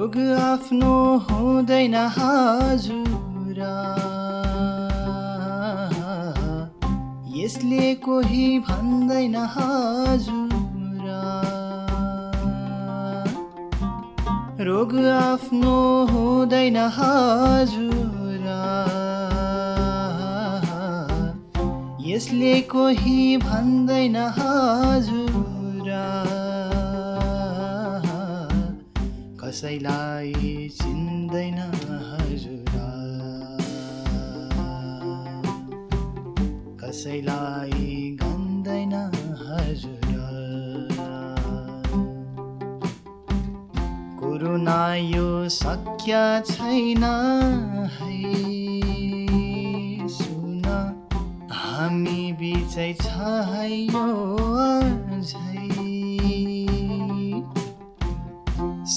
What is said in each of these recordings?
रोग आफ्नो हुँदैन हजुर यसले कोही भन्दैन हजुर रोग आफ्नो हुँदैन हजुर यसले कोही भन्दैन हजुर कसैलाई चिन्दैन हजुर कसैलाई गन्दैन हजुर कोरोना यो सक्य छैन है। सुन हामी बिचै छ है यो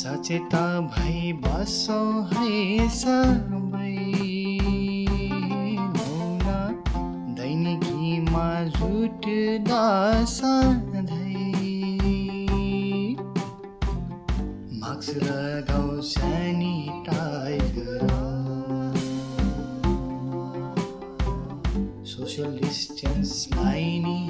सचेत भई बसौँ है सबै। मौन दैनिकीमा जुट्दा सधैँ। मास्क लगाऊ सेनिटाइज सोसियल डिस्टेन्सलाई नि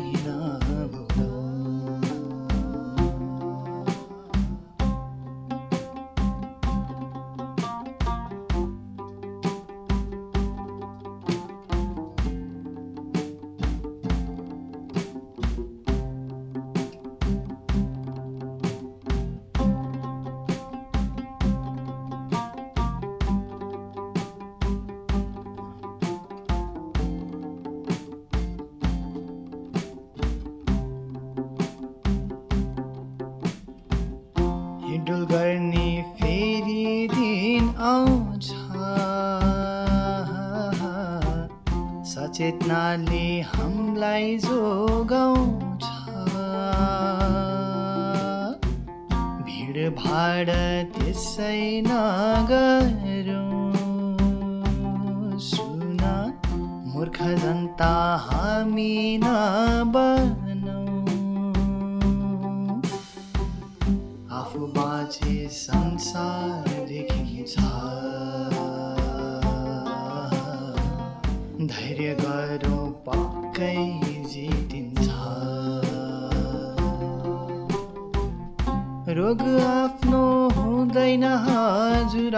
सचेतनाले हामीलाई जोगाउँछ। भिडभाड त्यसै नगरौँ सुन मूर्ख जनता हामी नबनौँ। रोग आफ्नो हुँदैन हजुर।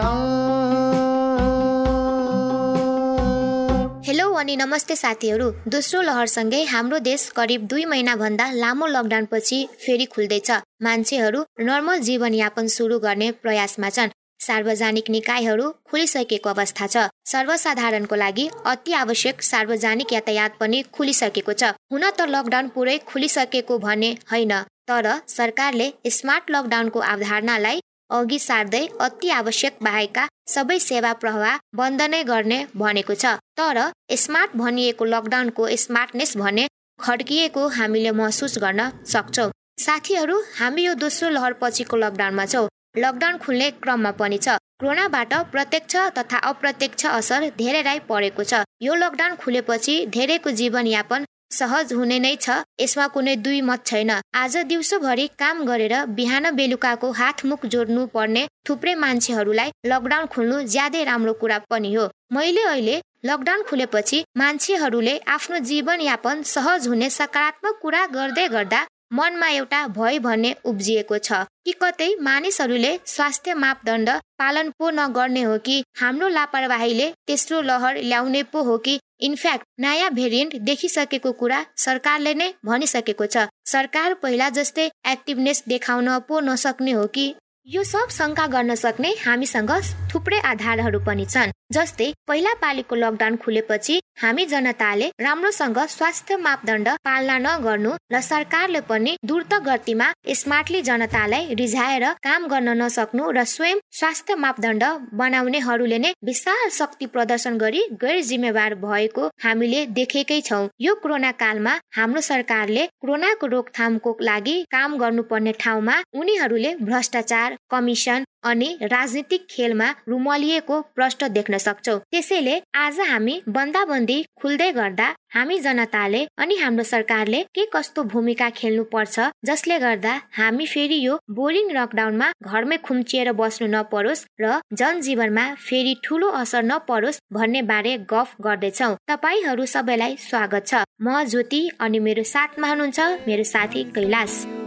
हेलो अनि नमस्ते साथीहरू। दोस्रो लहरसँगै हाम्रो देश करिब दुई महिनाभन्दा लामो लकडाउनपछि फेरि खुल्दैछ। मान्छेहरू नर्मल जीवनयापन सुरु गर्ने प्रयासमा छन्। सार्वजनिक निकायहरू खुलिसकेको अवस्था छ। सर्वसाधारणको लागि अति आवश्यक सार्वजनिक यातायात पनि खुलिसकेको छ। हुन त लकडाउन पुरै खुलिसकेको भने होइन। तर सरकारले स्मार्ट लकडाउनको अवधारणालाई अघि सार्दै अति आवश्यक बाहेकका सबै सेवा प्रवाह बन्द नै गर्ने भनेको छ। तर स्मार्ट भनिएको लकडाउनको स्मार्टनेस भने खड्किएको हामीले महसुस गर्न सक्छौँ। साथीहरू हामी यो दोस्रो लहर पछिको लकडाउनमा छौँ। लकडाउन खुल्ने क्रममा पनि छ। कोरोनाबाट प्रत्यक्ष तथा अप्रत्यक्ष असर धेरैलाई परेको छ। यो लकडाउन खुलेपछि धेरैको जीवनयापन सहज हुने नै छ यसमा कुनै दुई मत छैन। आज दिउँसोभरि काम गरेर बिहान बेलुकाको हातमुख जोड्नु पर्ने थुप्रै मान्छेहरूलाई लकडाउन खुल्नु ज्यादै राम्रो कुरा पनि हो। मैले अहिले लकडाउन खुलेपछि मान्छेहरूले आफ्नो जीवनयापन सहज हुने सकारात्मक कुरा गर्दै गर्दा मनमा एउटा भय भन्ने उब्जिएको छ कि कतै मानिसहरूले स्वास्थ्य मापदण्ड पालन पो नगर्ने हो कि हाम्रो लापरवाहीले तेस्रो लहर ल्याउने पो हो कि इनफ्याक्ट नयाँ भेरिएन्ट देखिसकेको कुरा सरकारले नै भनिसकेको छ। सरकार पहिला जस्तै एक्टिभनेस देखाउन पो नसक्ने हो कि यो सब शङ्का गर्न सक्ने हामीसँग थुप्रै आधारहरू पनि छन्। जस्तै पहिला पालिको लकडाउन खुलेपछि हामी जनताले राम्रोसँग स्वास्थ्य मापदण्ड पालना नगर्नु र सरकारले पनि द्रुत गतिमा स्मार्टली जनतालाई रिझाएर काम गर्न नसक्नु र स्वयं स्वास्थ्य मापदण्ड बनाउनेहरूले नै विशाल शक्ति प्रदर्शन गरी गैर जिम्मेवार भएको हामीले देखेकै छौँ। यो कोरोना कालमा हाम्रो सरकारले कोरोनाको रोकथामको लागि काम गर्नुपर्ने ठाउँमा उनीहरूले भ्रष्टाचार कमिसन अनि राजनीतिक खेलमा रुमलिएको प्रष्ट देख्न बस्न सक्छौ। त्यसैले आज हामी बन्दाबन्दी खुल्दै गर्दा हामी जनताले अनि हाम्रो सरकारले के कस्तो भूमिका खेल्नु पर्छ जसले गर्दा हामी फेरि यो बोरिङ लकडाउनमा घरमै खुम्चिएर बस्नु नपरोस् र जनजीवनमा फेरि ठुलो असर नपरोस् भन्ने बारे गफ गर्दैछौ। तपाईँहरू सबैलाई स्वागत छ। म ज्योति अनि मेरो साथमा हुनुहुन्छ मेरो साथी कैलाश।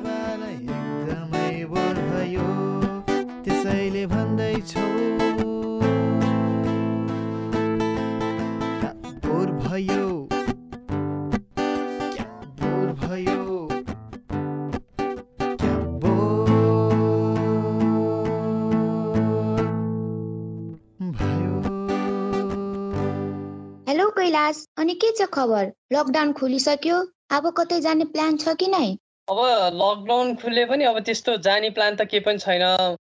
भयो। हेलो कैलाश अनि के छ खबर? लकडाउन खोलिसक्यो अब कतै जाने प्लान छ कि नै? अब लकडाउन खुले पनि अब त्यस्तो जाने प्लान त केही पनि छैन।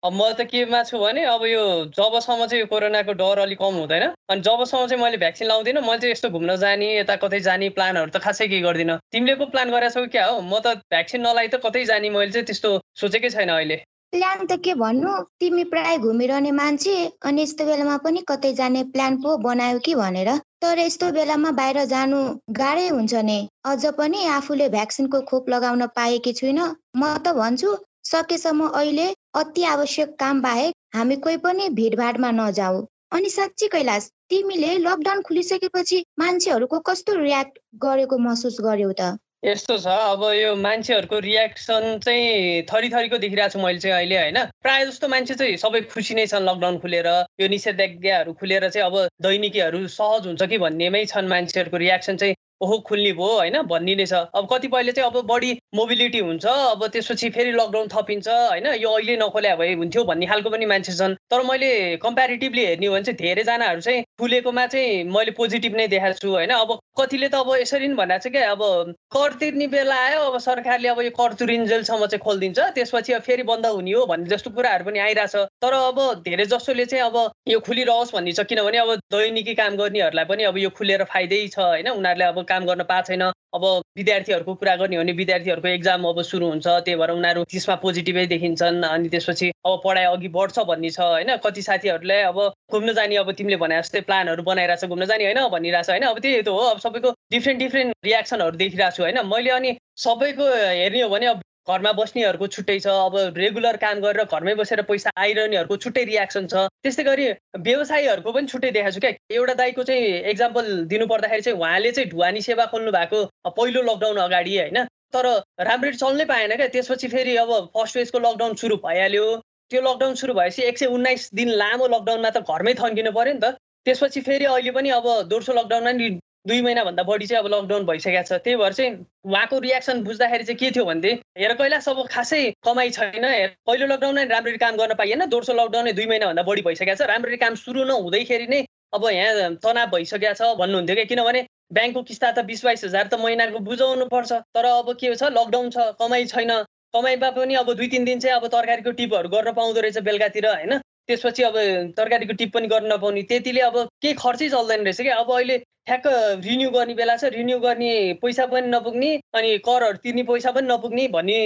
म त केमा छु भने अब यो जबसम्म चाहिँ यो कोरोनाको डर अलिक कम हुँदैन। अनि जबसम्म चाहिँ मैले भ्याक्सिन लाउँदिनँ मैले चाहिँ यस्तो घुम्न जाने यता कतै जाने प्लानहरू त खासै केही गर्दिनँ। तिमीले पो प्लान गरेछौ क्या हो? म त भ्याक्सिन नलाइ त कतै जाने मैले चाहिँ त्यस्तो सोचेकै छैन अहिले। प्लान त के भन्नु? तिमी प्राय घुमिरहने मान्छे अनि यस्तो बेलामा पनि कतै जाने प्लान पो बनायो कि भनेर। तर यस्तो बेलामा बाहिर जानु गाह्रै हुन्छ नि। अझ पनि आफूले भ्याक्सिनको खोप लगाउन पाएकी छुइनँ। म त भन्छु सकेसम्म अहिले अति आवश्यक काम बाहेक हामी कोही पनि भिडभाडमा नजाऊ। अनि साँच्ची कैलाश तिमीले लकडाउन खुलिसकेपछि मान्छेहरूको कस्तो रियाक्ट गरेको महसुस गर्यौ त? यस्तो छ अब यो मान्छेहरूको रियाक्सन चाहिँ थरी थरीको देखिरहेको छु मैले चाहिँ अहिले होइन? प्रायः जस्तो मान्छे चाहिँ सबै खुसी नै छन् लकडाउन खुलेर। यो निषेधाज्ञाहरू खुलेर चाहिँ अब दैनिकीहरू सहज हुन्छ कि भन्नेमै छन् मान्छेहरूको रियाक्सन चाहिँ। ओहो खुल्ने भयो होइन? भन्ने नै छ अब कतिपयले चाहिँ अब बढी मोबिलिटी हुन्छ अब त्यसपछि फेरि लकडाउन थपिन्छ होइन? यो अहिले नखोल्या भए हुन्थ्यो भन्ने खालको पनि मान्छे छन्। तर मैले कम्पेरिटिभली हेर्ने हो भने चाहिँ धेरैजनाहरू चाहिँ खुलेकोमा चाहिँ मैले पोजिटिभ नै देखाएको छु होइन? अब कतिले त अब यसरी नै भनेको छ क्या अब कर तिर्ने बेला आयो अब सरकारले अब यो कर तुरिन्जेलसम्म चाहिँ खोलिदिन्छ त्यसपछि अब फेरि बन्द हुने हो भन्ने जस्तो कुराहरू पनि आइरहेछ। तर अब धेरै जसोले चाहिँ अब यो खुलिरहोस् भन्ने छ किनभने अब दैनिकी काम गर्नेहरूलाई पनि अब यो खुलेर फाइदै छ होइन? उनीहरूले अब काम गर्न पाएको छैन। अब विद्यार्थीहरूको कुरा गर्ने हो भने विद्यार्थीहरूको एक्जाम अब सुरु हुन्छ त्यही भएर उनीहरू त्यसमा पोजिटिभै देखिन्छन् अनि त्यसपछि अब पढाइ अघि बढ्छ भन्ने छ होइन? कति साथीहरूलाई अब घुम्न जाने अब तिमीले भने जस्तै प्लानहरू बनाइरहेको छ घुम्न जाने होइन भनिरहेको छ होइन। अब त्यही त हो अब सबैको डिफ्रेन्ट डिफ्रेन्ट रियाक्सनहरू देखिरहेको छु होइन। मैले अनि सबैको हेर्ने हो भने अब घरमा बस्नेहरूको छुट्टै छ अब रेगुलर काम गरेर घरमै बसेर पैसा आइरहनेहरूको छुट्टै रियाक्सन छ। त्यस्तै गरी व्यवसायीहरूको पनि छुट्टै देखाएको छु क्या। एउटा दाईको चाहिँ एक्जाम्पल दिनु पर्दाखेरि चाहिँ उहाँले चाहिँ ढुवानी सेवा खोल्नु भएको पहिलो लकडाउन अगाडि होइन। तर राम्ररी चल्नै पाएन क्या। त्यसपछि फेरि अब फर्स्ट वेजको लकडाउन सुरु भइहाल्यो। त्यो लकडाउन सुरु भएपछि एक सय उन्नाइस दिन लामो लकडाउनमा त घरमै थन्किनु पऱ्यो नि त। त्यसपछि फेरि अहिले पनि अब दोस्रो लकडाउनमा नि दुई महिनाभन्दा बढी चाहिँ अब लकडाउन भइसकेको छ। त्यही भएर चाहिँ उहाँको रियाक्सन बुझ्दाखेरि चाहिँ के थियो भनेदेखि हेर कैलाश अब खासै कमाइ छैन। पहिलो लकडाउन राम्ररी काम गर्न पाइएन। दोस्रो लकडाउन दुई महिनाभन्दा बढी भइसकेको छ। राम्ररी काम सुरु नहुँदैखेरि नै अब यहाँ तनाव भइसकेको छ भन्नुहुन्थ्यो कि किनभने ब्याङ्कको किस्ता त बिस बाइस हजार त महिनाको बुझाउनु पर्छ तर अब के छ? लकडाउन छ कमाइ छैन। कमाइमा पनि अब दुई तिन दिन चाहिँ अब तरकारीको टिपहरू गर्न पाउँदो रहेछ बेलुकातिर होइन? त्यसपछि अब तरकारीको टिप पनि गर्न नपाउने। त्यतिले अब केही खर्चै चल्दैन रहेछ क्या। अब अहिले ठ्याक्क रिन्यू गर्ने बेला छ। रिन्यू गर्ने पैसा पनि नपुग्ने अनि करहरू तिर्ने पैसा पनि नपुग्ने भन्ने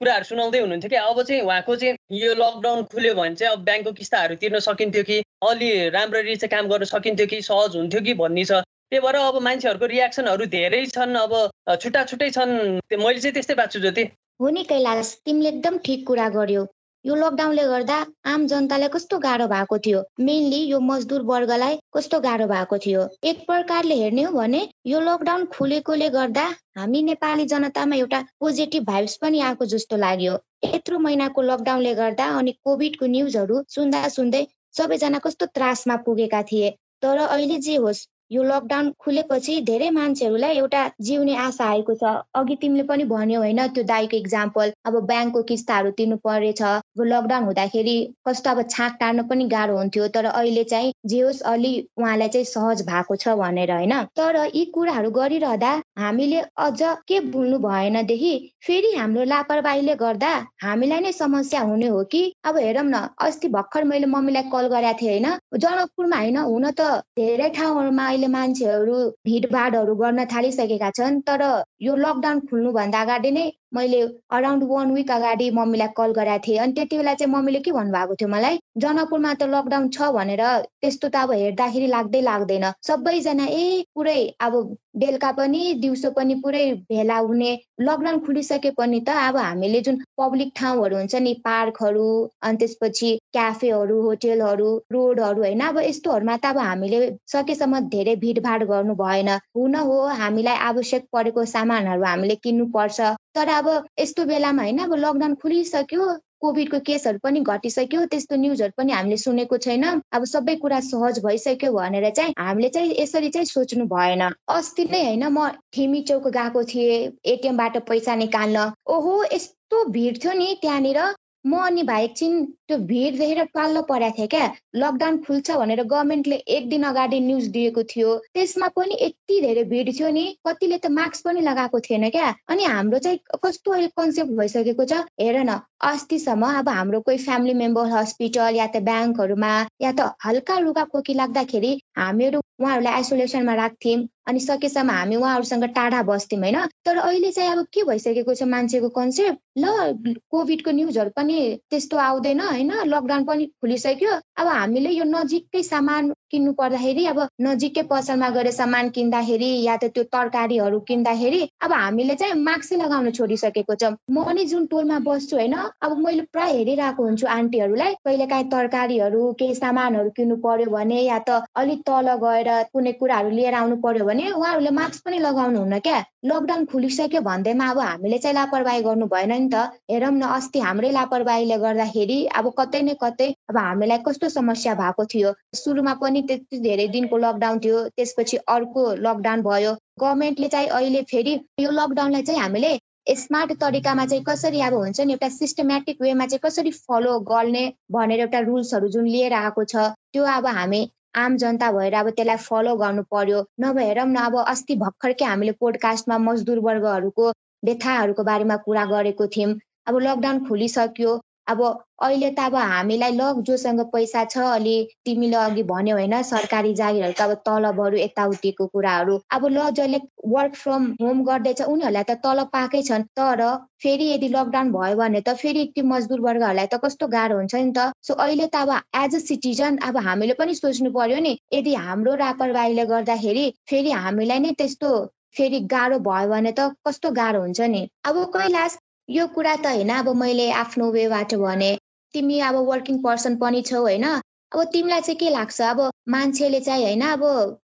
कुराहरू सुनाउँदै हुनुहुन्थ्यो कि अब चाहिँ उहाँको चाहिँ यो लकडाउन खुल्यो भने चाहिँ अब ब्याङ्कको किस्ताहरू तिर्न सकिन्थ्यो कि अलि राम्ररी चाहिँ काम गर्न सकिन्थ्यो कि सहज हुन्थ्यो कि भन्ने छ। त्यही भएर अब मान्छेहरूको रियाक्सनहरू धेरै छन्। अब छुट्टा छुट्टै छन्। मैले चाहिँ त्यस्तै बाँच्छु जति। हो नि कैलाश तिमीले एकदम ठिक कुरा गर्यो। यो लकडाउनले गर्दा आम जनतालाई कस्तो गाह्रो भएको थियो? मेनली यो मजदुर वर्गलाई कस्तो गाह्रो भएको थियो? एक प्रकारले हेर्ने हो भने यो लकडाउन खुलेकोले गर्दा हामी नेपाली जनतामा एउटा पोजिटिभ भाइब्स पनि आएको जस्तो लाग्यो। यत्रो महिनाको लकडाउनले गर्दा अनि कोभिडको न्युजहरू सुन्दा सुन्दै सबैजना कस्तो त्रासमा पुगेका थिए। तर अहिले जे होस् यो लकडाउन खुलेपछि धेरै मान्छेहरूलाई एउटा जिउने आशा आएको छ। अघि तिमीले पनि भन्यौ होइन त्यो दाईको इक्जाम्पल अब ब्याङ्कको किस्ताहरू तिर्नु परेछ लकडाउन हुँदाखेरि कस्तो अब छाक टार्न पनि गाह्रो हुन्थ्यो तर अहिले चाहिँ जे होस् अलि उहाँलाई चाहिँ सहज भएको छ भनेर होइन? तर यी कुराहरू गरिरहँदा हामीले अझ के भुल्नु भएनदेखि फेरि हाम्रो लापरवाहीले गर्दा हामीलाई नै समस्या हुने हो कि? अब हेरौँ न अस्ति भर्खर मैले मम्मीलाई कल गरेको थिएँ होइन? जनकपुरमा होइन? हुन त धेरै ठाउँहरूमा अहिले मान्छेहरू भिडभाडहरू गर्न थालिसकेका छन् तर यो लकडाउन खुल्नुभन्दा अगाडि नै मैले अराउन्ड वान विक अगाडि मम्मीलाई कल गराएको थिएँ। अनि त्यति बेला चाहिँ मम्मीले के भन्नुभएको थियो मलाई? जनकपुरमा त लकडाउन छ भनेर त्यस्तो त अब हेर्दाखेरि लाग्दै लाग्दैन। सबैजना ए पुरै अब बेलुका पनि दिउँसो पनि पुरै भेला हुने लकडाउन खुलिसके पनि त अब हामीले जुन पब्लिक ठाउँहरू हुन्छ नि पार्कहरू अनि त्यसपछि क्याफेहरू होटेलहरू रोडहरू होइन अब यस्तोहरूमा त अब हामीले सकेसम्म धेरै भिडभाड गर्नु भएन। हुन हो हामीलाई आवश्यक परेको सामानहरू हामीले किन्नुपर्छ। तर अब यस्तो बेलामा होइन अब लकडाउन खुलिसक्यो कोभिडको केसहरू पनि घटिसक्यो त्यस्तो न्युजहरू पनि हामीले सुनेको छैन। अब सबै कुरा सहज भइसक्यो भनेर चाहिँ हामीले चाहिँ यसरी चाहिँ सोच्नु भएन। अस्ति नै होइन म ठिमी चौक गएको थिएँ एटिएमबाट पैसा निकाल्न। ओहो यस्तो भिड थियो नि त्यहाँनिर। म अनि भाइ एकछिन त्यो भिड देखेर पाल्लो परेको थिएँ क्या। लकडाउन खुल्छ भनेर गभर्मेन्टले एक दिन अगाडि न्युज दिएको थियो। त्यसमा पनि यति धेरै भिड थियो नि कतिले त मास्क पनि लगाएको थिएन क्या। अनि हाम्रो चाहिँ कस्तो अहिले कन्सेप्ट भइसकेको छ? हेर न अस्तिसम्म अब हाम्रो कोही फ्यामिली मेम्बर हस्पिटल या त ब्याङ्कहरूमा या त हल्का रुगा खोकी लाग्दाखेरि हामीहरू उहाँहरूलाई आइसोलेसनमा राख्थ्यौँ। अनि सकेसम्म हामी उहाँहरूसँग टाढा बस्थ्यौँ होइन? तर अहिले चाहिँ अब के भइसकेको छ मान्छेको कन्सेप्ट ल कोभिडको न्युजहरू पनि त्यस्तो आउँदैन होइन? लकडाउन पनि खुलिसक्यो। अब हामीले यो नजिकै सामान किन्नु पर्दाखेरि अब नजिकै पसलमा गएर सामान किन्दाखेरि या त त्यो तरकारीहरू किन्दाखेरि अब हामीले चाहिँ मास्कै लगाउन छोडिसकेको छ। म पनि जुन टोलमा बस्छु होइन? अब मैले प्राय हेरिरहेको हुन्छु आन्टीहरूलाई। कहिलेकाहीँ तरकारीहरू केही सामानहरू किन्नु पर्यो भने या त अलिक तल गएर कुनै कुराहरू लिएर आउनु पर्यो भने उहाँहरूले मास्क पनि लगाउनु हुन्न क्या। लकडाउन खुलिसक्यो भन्दैमा अब हामीले चाहिँ लापरवाही गर्नु भएन नि त। हेरौँ न अस्ति हाम्रै लापरवाहीले गर्दाखेरि अब कतै न कतै अब हामीलाई कस्तो समस्या भएको थियो। सुरुमा पनि त्यति धेरै दिनको लकडाउन थियो त्यसपछि अर्को लकडाउन भयो। गभर्मेन्टले चाहिँ अहिले फेरि यो लकडाउनलाई चाहिँ हामीले स्मार्ट तरिकामा चाहिँ कसरी अब हुन्छ नि एउटा सिस्टमेटिक वेमा चाहिँ कसरी फलो गर्ने भनेर एउटा रुल्सहरू जुन लिएर आएको छ त्यो अब हामी आम जनता भएर अब त्यसलाई फलो गर्नु पर्यो। नभएर न अब अस्ति भर्खरकै हामीले पोडकास्टमा मजदुर वर्गहरूको व्यथाहरूको बारेमा कुरा गरेको थियौँ। अब लकडाउन खुलिसक्यो। अब अहिले त अब हामीलाई ल जोसँग पैसा छ अलि तिमीले अघि भन्यो होइन सरकारी जागिरहरूको अब तलबहरू यताउतिको कुराहरू। अब ल जसले वर्क फ्रम होम गर्दैछ उनीहरूलाई त तलब पाएकै छन्। तर फेरि यदि लकडाउन भयो भने त फेरि त्यो मजदुर वर्गहरूलाई त कस्तो गाह्रो हुन्छ नि त। सो अहिले त अब एज अ सिटिजन अब हामीले पनि सोच्नु पर्यो नि यदि हाम्रो लापरवाहीले गर्दाखेरि फेरि हामीलाई नै त्यस्तो फेरि गाह्रो भयो भने त कस्तो गाह्रो हुन्छ नि। अब कैलाश यो कुरा त होइन अब मैले आफ्नो वेबाट भने। तिमी अब वर्किङ पर्सन पनि छौ होइन? अब तिमीलाई चाहिँ के लाग्छ? अब मान्छेले चाहिँ होइन अब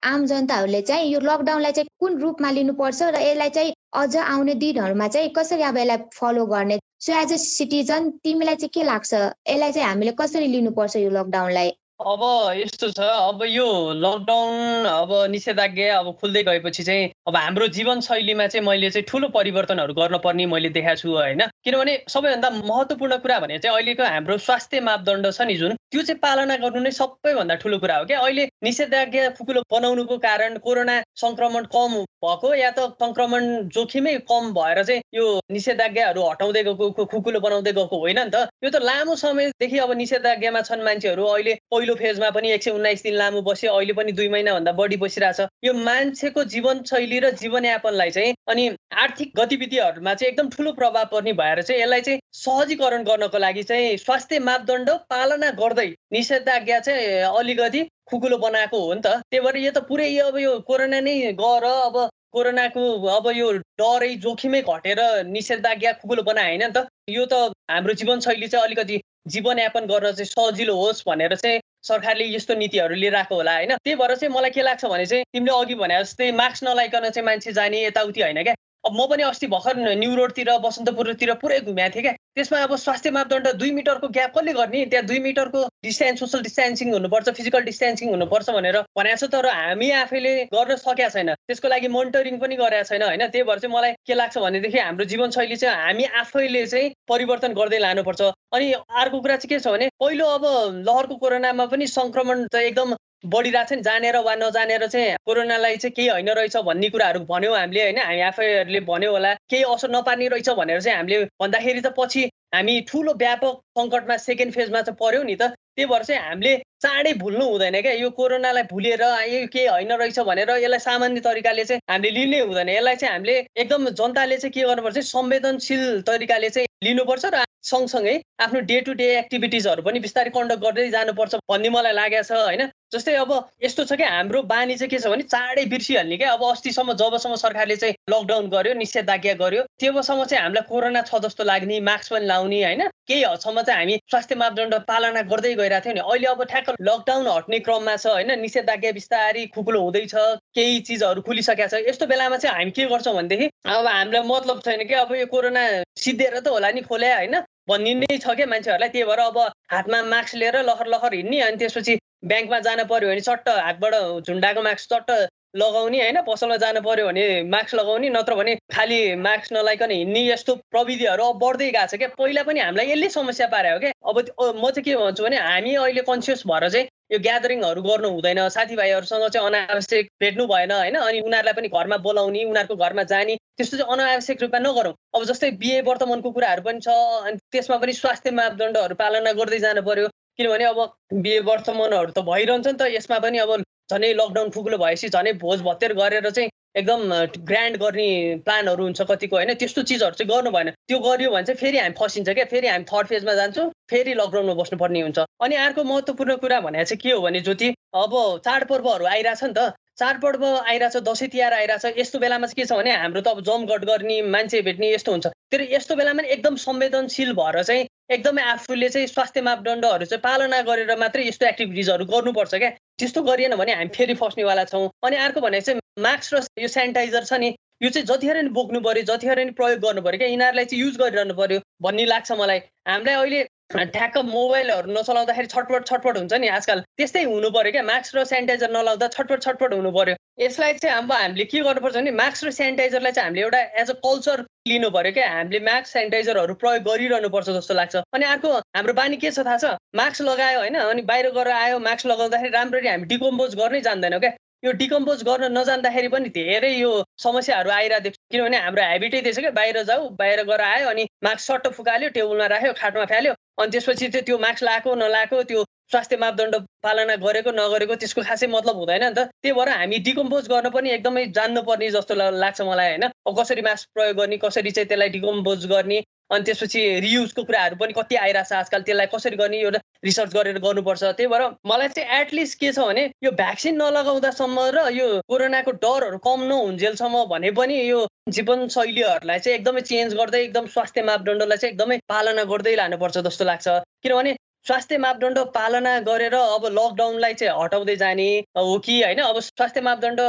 आम जनताहरूले चाहिँ यो लकडाउनलाई चाहिँ कुन रूपमा लिनुपर्छ र यसलाई चाहिँ अझ आउने दिनहरूमा चाहिँ कसरी अब यसलाई फलो गर्ने? सो एज अ सिटिजन तिमीलाई चाहिँ के लाग्छ? यसलाई चाहिँ हामीले कसरी लिनुपर्छ यो लकडाउनलाई अब यस्तो छ अब यो लकडाउन अब निषेधाज्ञा अब खुल्दै गएपछि चाहिँ अब हाम्रो जीवनशैलीमा चाहिँ मैले चाहिँ ठुलो परिवर्तनहरू गर्नुपर्ने मैले देखाएको छु होइन? किनभने सबैभन्दा महत्त्वपूर्ण कुरा भने चाहिँ अहिलेको हाम्रो स्वास्थ्य मापदण्ड छ नि जुन त्यो चाहिँ पालना गर्नु नै सबैभन्दा ठुलो कुरा हो क्या? अहिले निषेधाज्ञा खुकुलो बनाउनुको कारण कोरोना सङ्क्रमण कम भएको या त सङ्क्रमण जोखिमै कम भएर चाहिँ यो निषेधाज्ञाहरू हटाउँदै गएको खुकुलो बनाउँदै गएको होइन नि त? यो त लामो समयदेखि अब निषेधाज्ञामा छन् मान्छेहरू अहिले फेजमा पनि एक सय उन्नाइस दिन लामो बस्यो। अहिले पनि दुई महिनाभन्दा बढी बसिरहेछ। यो मान्छेको जीवनशैली र जीवनयापनलाई चाहिँ अनि आर्थिक गतिविधिहरूमा चाहिँ एकदम ठुलो प्रभाव पर्ने भएर चाहिँ यसलाई चाहिँ सहजीकरण गर्नको लागि चाहिँ स्वास्थ्य मापदण्ड पालना गर्दै निषेधाज्ञा चाहिँ अलिकति खुकुलो बनाएको हो नि त। त्यही भएर यो त पुरै अब यो कोरोना नै गर अब कोरोनाको अब यो डरै जोखिमै घटेर निषेधाज्ञा खुकुलो बनाए होइन नि त। यो त हाम्रो जीवनशैली चाहिँ अलिकति जीवनयापन गर्न चाहिँ सजिलो होस् भनेर चाहिँ सरकारले यस्तो नीतिहरू लिएर आएको होला होइन? त्यही भएर चाहिँ मलाई के लाग्छ भने चाहिँ तिमीले अघि भने जस्तै मास्क नलाइकन चाहिँ मान्छे जाने यताउति होइन क्या? म पनि अस्ति भर्खर न्यु रोडतिर बसन्तपुरतिर पुरै घुमेको थिएँ क्या। त्यसमा अब स्वास्थ्य मापदण्ड दुई मिटरको ग्याप कसले गर्ने? त्यहाँ दुई मिटरको डिस्टेन्स सोसल डिस्टेन्सिङ हुनुपर्छ फिजिकल डिस्टेन्सिङ हुनुपर्छ भनेर भनेको छ तर हामी आफैले गर्न सकेका छैन। त्यसको लागि मोनिटरिङ पनि गरेका छैन होइन? त्यही भएर चाहिँ मलाई के लाग्छ भनेदेखि हाम्रो जीवनशैली चाहिँ हामी आफैले चाहिँ परिवर्तन गर्दै लानुपर्छ। अनि अर्को कुरा चाहिँ के छ भने पहिलो अब लहरको कोरोनामा पनि सङ्क्रमण चाहिँ एकदम बढिरहेको छ नि जानेर वा नजानेर चाहिँ कोरोनालाई चाहिँ केही होइन रहेछ भन्ने कुराहरू भन्यौँ हामीले होइन। हामी आफैहरूले भन्यो होला केही असर नपार्ने रहेछ भनेर चाहिँ हामीले भन्दाखेरि त पछि हामी ठुलो व्यापक सङ्कटमा सेकेन्ड फेजमा चाहिँ पर्यौँ नि त। त्यही भएर चाहिँ हामीले चाँडै भुल्नु हुँदैन क्या। यो कोरोनालाई भुलेर यो केही होइन रहेछ भनेर यसलाई सामान्य तरिकाले चाहिँ हामीले लिनै हुँदैन। यसलाई चाहिँ हामीले एकदम जनताले चाहिँ के गर्नुपर्छ संवेदनशील तरिकाले चाहिँ लिनुपर्छ र सँगसँगै आफ्नो डे टु डे एक्टिभिटिजहरू पनि बिस्तारै कन्डक्ट गर्दै जानुपर्छ भन्ने मलाई लागेको छ होइन। जस्तै अब यस्तो छ कि हाम्रो बानी चाहिँ के छ भने चाँडै बिर्सिहाल्ने क्या अब अस्तिसम्म जबसम्म सरकारले चाहिँ लकडाउन गर्यो निषेधाज्ञा गर्यो त्योसम्म चाहिँ हामीलाई कोरोना छ जस्तो लाग्ने मास्क पनि लाउने होइन? केही हदसम्म चाहिँ हामी स्वास्थ्य मापदण्ड पालना गर्दै गइरहेको थियौँ नि। अहिले अब ठ्याक्क लकडाउन हट्ने क्रममा छ होइन? निषेधाज्ञा बिस्तारै खुकुलो हुँदैछ केही चिजहरू खुलिसकेको छ। यस्तो बेलामा चाहिँ हामी के गर्छौँ भनेदेखि अब हामीलाई मतलब छैन कि? अब यो कोरोना सिद्धिएर त होला नि खोल्या होइन? भन्ने छ क्या मान्छेहरूलाई? त्यही भएर अब हातमा मास्क लिएर लहर लहर हिँड्ने अनि त्यसपछि ब्याङ्कमा जानु पर्यो भने चट्ट हातबाट झुन्डाको मास्क चट्ट लगाउने होइन? पसलमा जानु पर्यो भने मास्क लगाउने नत्र भने खालि मास्क नलाइकन हिँड्ने यस्तो प्रविधिहरू अब बढ्दै गएको छ क्या। पहिला पनि हामीलाई यसले समस्या पारे हो क्या। अब म चाहिँ के भन्छु भने हामी अहिले कन्सियस भएर चाहिँ यो ग्यादरिङहरू गर्नु हुँदैन। साथीभाइहरूसँग चाहिँ अनावश्यक भेट्नु भएन होइन? अनि उनीहरूलाई पनि घरमा बोलाउने उनीहरूको घरमा जाने त्यस्तो चाहिँ अनावश्यक रूपमा नगरौँ। अब जस्तै बिहे वर्तमानको कुराहरू पनि छ अनि त्यसमा पनि स्वास्थ्य मापदण्डहरू पालना गर्दै जानु पर्यो। किनभने अब बिहे वर्तमानहरू त भइरहन्छ नि त। यसमा पनि अब झनै लकडाउन ठुलो भएपछि झनै भोज भत्तेर गरेर चाहिँ एकदम ग्रान्ड गर्ने प्लानहरू हुन्छ कतिको होइन? त्यस्तो चिजहरू चाहिँ गर्नु भएन। त्यो गरियो भने चाहिँ फेरि हामी फसिन्छ क्या। फेरि हामी थर्ड फेजमा जान्छौँ फेरि लकडाउनमा बस्नुपर्ने हुन्छ। अनि अर्को महत्त्वपूर्ण कुरा भने चाहिँ के हो भने ज्योति अब चाडपर्वहरू आइरहेछ नि त। चाडपर्व आइरहेछ दसैँ तिहार आइरहेछ। यस्तो बेलामा चाहिँ के छ भने हाम्रो त अब जमघट गर्ने मान्छे भेट्ने यस्तो हुन्छ। तर यस्तो बेलामा एकदम संवेदनशील भएर चाहिँ एकदमै आफूले चाहिँ स्वास्थ्य मापदण्डहरू चाहिँ पालना गरेर मात्रै यस्तो एक्टिभिटिजहरू गर्नुपर्छ क्या। त्यस्तो गरिएन भने हामी फेरि फस्नेवाला छौँ। अनि अर्को भने चाहिँ मास्क र यो सेनिटाइजर छ नि यो चाहिँ जतिखेर नि बोक्नु पऱ्यो जतिखेर नि प्रयोग गर्नु पऱ्यो क्या। यिनीहरूलाई चाहिँ युज गरिरहनु पऱ्यो भन्ने लाग्छ मलाई। हामीलाई अहिले ठ्याक्क मोबाइलहरू नचलाउँदाखेरि छटपट छटपट हुन्छ नि आजकल। त्यस्तै हुनु पऱ्यो क्या मास्क र सेनिटाइजर नलाउँदा छटपट छटपट हुनु पऱ्यो यसलाई चाहिँ अब हामीले के गर्नुपर्छ भने मास्क र सेनिटाइजरलाई चाहिँ हामीले एउटा एज अ कल्चर लिनु पऱ्यो क्या। हामीले मास्क सेनिटाइजरहरू प्रयोग गरिरहनुपर्छ जस्तो लाग्छ। अनि अर्को हाम्रो बानी के छ थाहा छ? मास्क लगायो होइन? अनि बाहिर गएर आयो मास्क लगाउँदाखेरि राम्ररी हामी डिकम्पोज गर्नै जान्दैनौँ क्या। यो डिकम्पोज गर्न नजान्दाखेरि पनि धेरै यो समस्याहरू आइरहेको देख्छु किनभने हाम्रो हेबिटै त्यसो क्या बाहिर जाऊ बाहिर गएर आयो अनि मास्क सट्ट फुकाल्यो टेबलमा राख्यो खाटमा फ्याल्यो। अनि त्यसपछि चाहिँ त्यो मास्क लगाएको नलाएको त्यो स्वास्थ्य मापदण्ड पालना गरेको नगरेको त्यसको खासै मतलब हुँदैन नि त। त्यही भएर हामी डिकम्पोज गर्न पनि एकदमै जान्नुपर्ने जस्तो लाग्छ मलाई होइन। कसरी मास्क प्रयोग गर्ने कसरी चाहिँ त्यसलाई डिकम्पोज गर्ने अनि त्यसपछि रियुजको कुराहरू पनि कति आइरहेछ आजकल त्यसलाई कसरी गर्ने एउटा रिसर्च गरेर गर्नुपर्छ त्यही भएर मलाई चाहिँ एटलिस्ट के छ भने यो भ्याक्सिन नलगाउँदासम्म र यो कोरोनाको डरहरू कम नहुन्जेलसम्म भने पनि यो जीवनशैलीहरूलाई चाहिँ एकदमै चेन्ज गर्दै एकदम स्वास्थ्य मापदण्डलाई चाहिँ एकदमै पालना गर्दै लानुपर्छ जस्तो लाग्छ। किनभने स्वास्थ्य मापदण्ड पालना गरेर अब लकडाउनलाई चाहिँ हटाउँदै जाने हो कि होइन? अब स्वास्थ्य मापदण्ड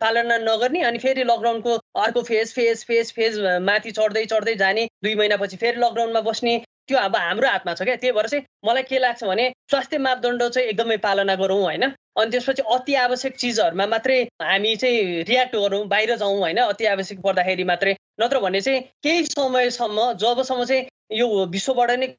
पालना नगर्ने अनि फेरि लकडाउनको अर्को फेज फेज फेज फेज माथि चढ्दै चढ्दै जाने दुई महिनापछि फेरि लकडाउनमा बस्ने त्यो अब हाम्रो हातमा छ क्या। त्यही भएर चाहिँ मलाई के लाग्छ भने स्वास्थ्य मापदण्ड चाहिँ एकदमै पालना गरौँ होइन? अनि त्यसपछि अति आवश्यक चिजहरूमा मात्रै हामी चाहिँ रियाक्ट गरौँ बाहिर जाउँ होइन? अति आवश्यक पर्दाखेरि मात्रै। नत्र भने चाहिँ केही समयसम्म जबसम्म चाहिँ यो विश्वबाट नै